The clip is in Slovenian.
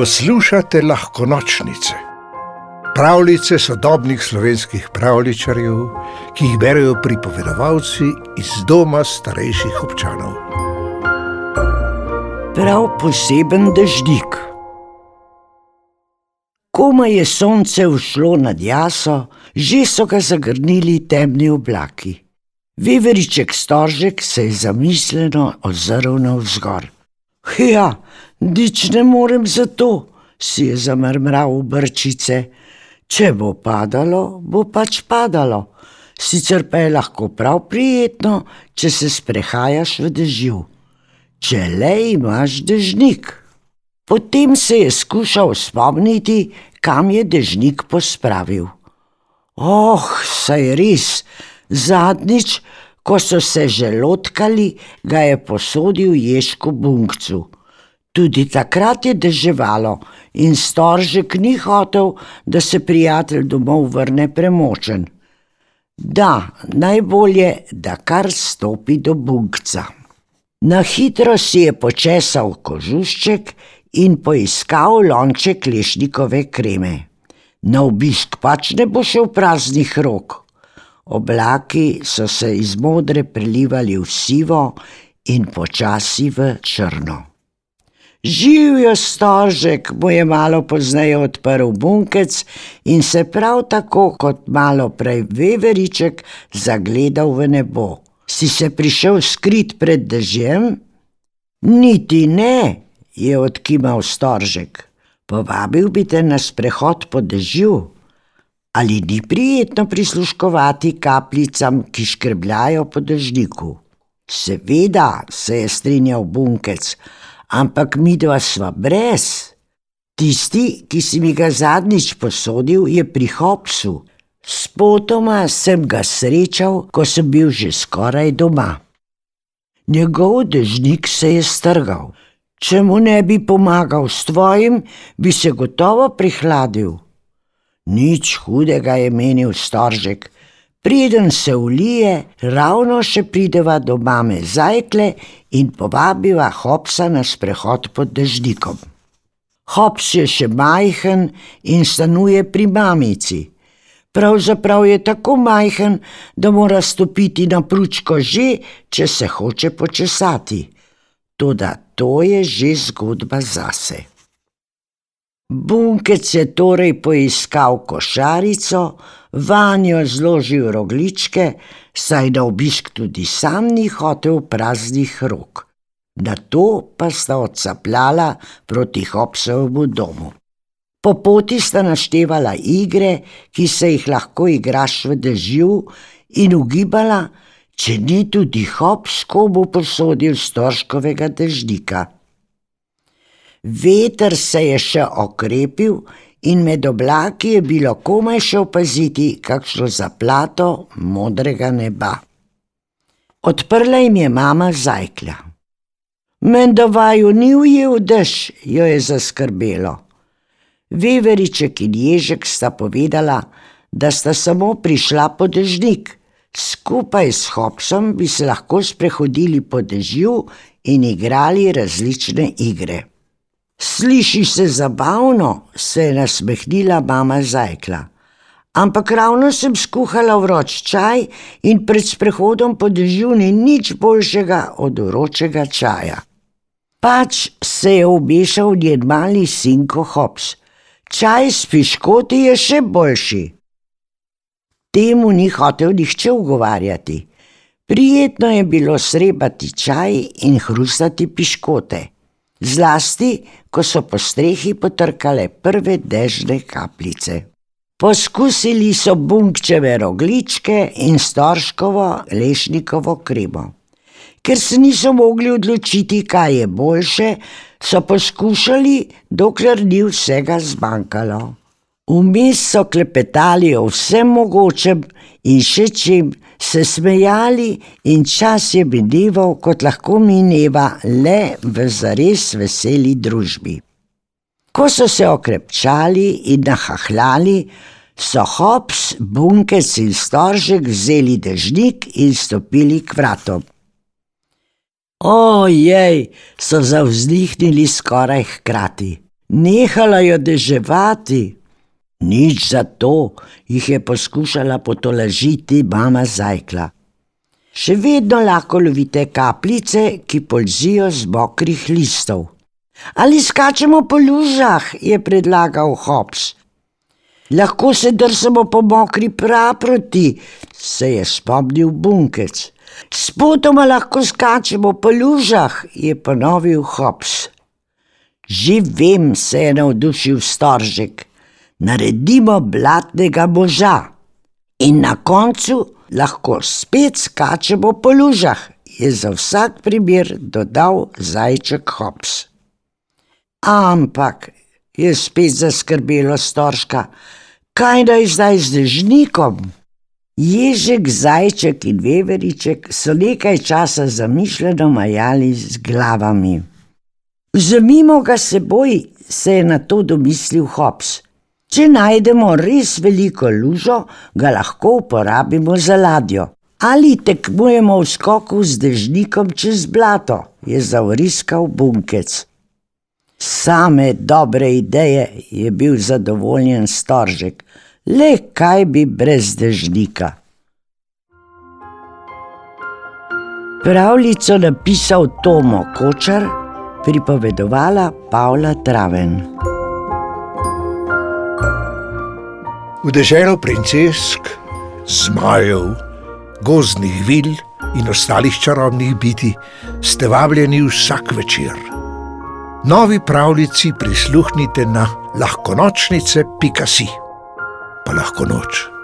Poslušate lahko nočnice, pravljice sodobnih slovenskih pravličarjev, ki jih berijo pripovedovalci iz doma starejših občanov. Prav poseben dežnik. Komaj je sonce ušlo nad jaso, že so ga zagrnili temni oblaki. Veveriček storžek se je zamisleno ozrl na vzgor. Nič ne morem za to, si je zamrmral v brčice. Če bo padalo, bo pač padalo, sicer pa je lahko prav prijetno, če se sprehajaš v dežju. Če le imaš dežnik. Potem se je skušal spomniti, kam je dežnik pospravil. Oh, saj res, zadnjič, ko so se že lotkali, ga je posodil ješku bunkcu. Tudi takrat je deževalo in storžek ni hotel, da se prijatelj domov vrne premočen. Da, najbolje, da kar stopi do bunkca. Na hitro si je počesal kožušček in poiskal lonček lešnikove kreme. Na obisk pač ne bo šel praznih rok. Oblaki so se iz modre prelivali v sivo in počasi v črno. Živijo stožek, mu je malo pozneje odprl bunkec in se prav tako kot malo prej veveriček zagledal v nebo. Si se prišel skrit pred dežjem? Niti ne, je odkimal stožek. Povabil bi te na sprehod po dežju. Ali ni prijetno prisluškovati kapljicam, ki škrbljajo po dežniku? Seveda, se je strinjal bunkec ampak mi dva sva brez. Tisti, ki si mi ga zadnjič posodil, je pri Hopsu. Spotoma sem ga srečal, ko sem bil že skoraj doma. Njegov dežnik se je strgal. Če mu ne bi pomagal s tvojim, bi se gotovo prihladil. Nič hudega je menil storžek, Preden se ulije, ravno še prideva do mame zajkle in povabiva Hopsa na sprehod pod dežnikom. Hops je še majhen in stanuje pri mamici. Pravzaprav je tako majhen, da mora stopiti na pručko že, če se hoče počesati. Toda to je že zgodba zase. Bunkec je torej poiskal košarico, vanjo zložil rogličke, saj da obisk tudi sam ni hotel praznih rok. Na to pa sta odsapljala proti Hopsovemu domu. Po poti sta naštevala igre, ki se jih lahko igraš v dežju, in ugibala, če ni tudi Hops komu posodil storškovega dežnika. Veter se je še okrepil in med oblaki je bilo komaj še opaziti kakšno zaplato modrega neba. Odprla jim je mama zajklja. Menda vaju ni ujel dež, jo je zaskrbelo. Veveriček in ježek sta povedala, da sta samo prišla po dežnik. Skupaj s Hopsom bi se lahko sprehodili po dežju in igrali različne igre. Sliši se zabavno, se je nasmehnila mama zajkla. Ampak ravno sem skuhala vroč čaj in pred sprehodom po dežju ni nič boljšega od vročega čaja. Pač se je obešal njen mali sinko Hops. Čaj s piškoti je še boljši. Temu ni hotel nihče ugovarjati. Prijetno je bilo srebati čaj in hrustati piškote zlasti ko so po strehi potrkale prve dežne kapljice. Poskusili so bunkčeve rogličke in storškovo lešnikovo kremo. Ker se niso mogli odločiti, kaj je boljše, so poskušali, dokler ni vsega zmanjkalo. Vmes so klepetali o vsem mogočem in še čim, se smejali in čas je mineval, kot lahko mineva le v zares veseli družbi. Ko so se okrepčali in nahahljali, so Hops, Bunkec in Storžek vzeli dežnik in stopili k vratom. Ojej, so zavzdihnili skoraj hkrati. nehala jo deževati. Nič za to, jih je poskušala potolažiti mama zajkla. Še vedno lahko lovite kapljice, ki polzijo z mokrih listov. Ali skačemo po lužah, je predlagal Hobbs. Lahko se drsamo po mokri praproti, se je spomnil Bunkec. Spotoma lahko skačemo po lužah, je ponovil Hobbs. Že vem, se je navdušil Storžek naredimo blatnega moža in na koncu lahko spet skačemo po lužah, je za vsak primer dodal zajček Hops. Ampak je spet zaskrbelo storška, kaj naj zdaj z dežnikom? Ježek, zajček in veveriček so nekaj časa zamišljeno majali z glavami. Vzemimo ga seboj, se je na to domislil Hops. Če najdemo res veliko lužo, ga lahko uporabimo za ladjo. Ali tekmujemo v skoku z dežnikom čez blato, je zavriskal bunkec. Same dobre ideje je bil zadovoljen storžek, le kaj bi brez dežnika. Pravljico napisal Tomo Kočar, pripovedovala Pavla Traven. V deželo princesk, zmajev, gozdnih vil in ostalih čarobnih biti ste vabljeni vsak večer. Novi pravljici prisluhnite na lahkonočnice.si, pa lahko noč.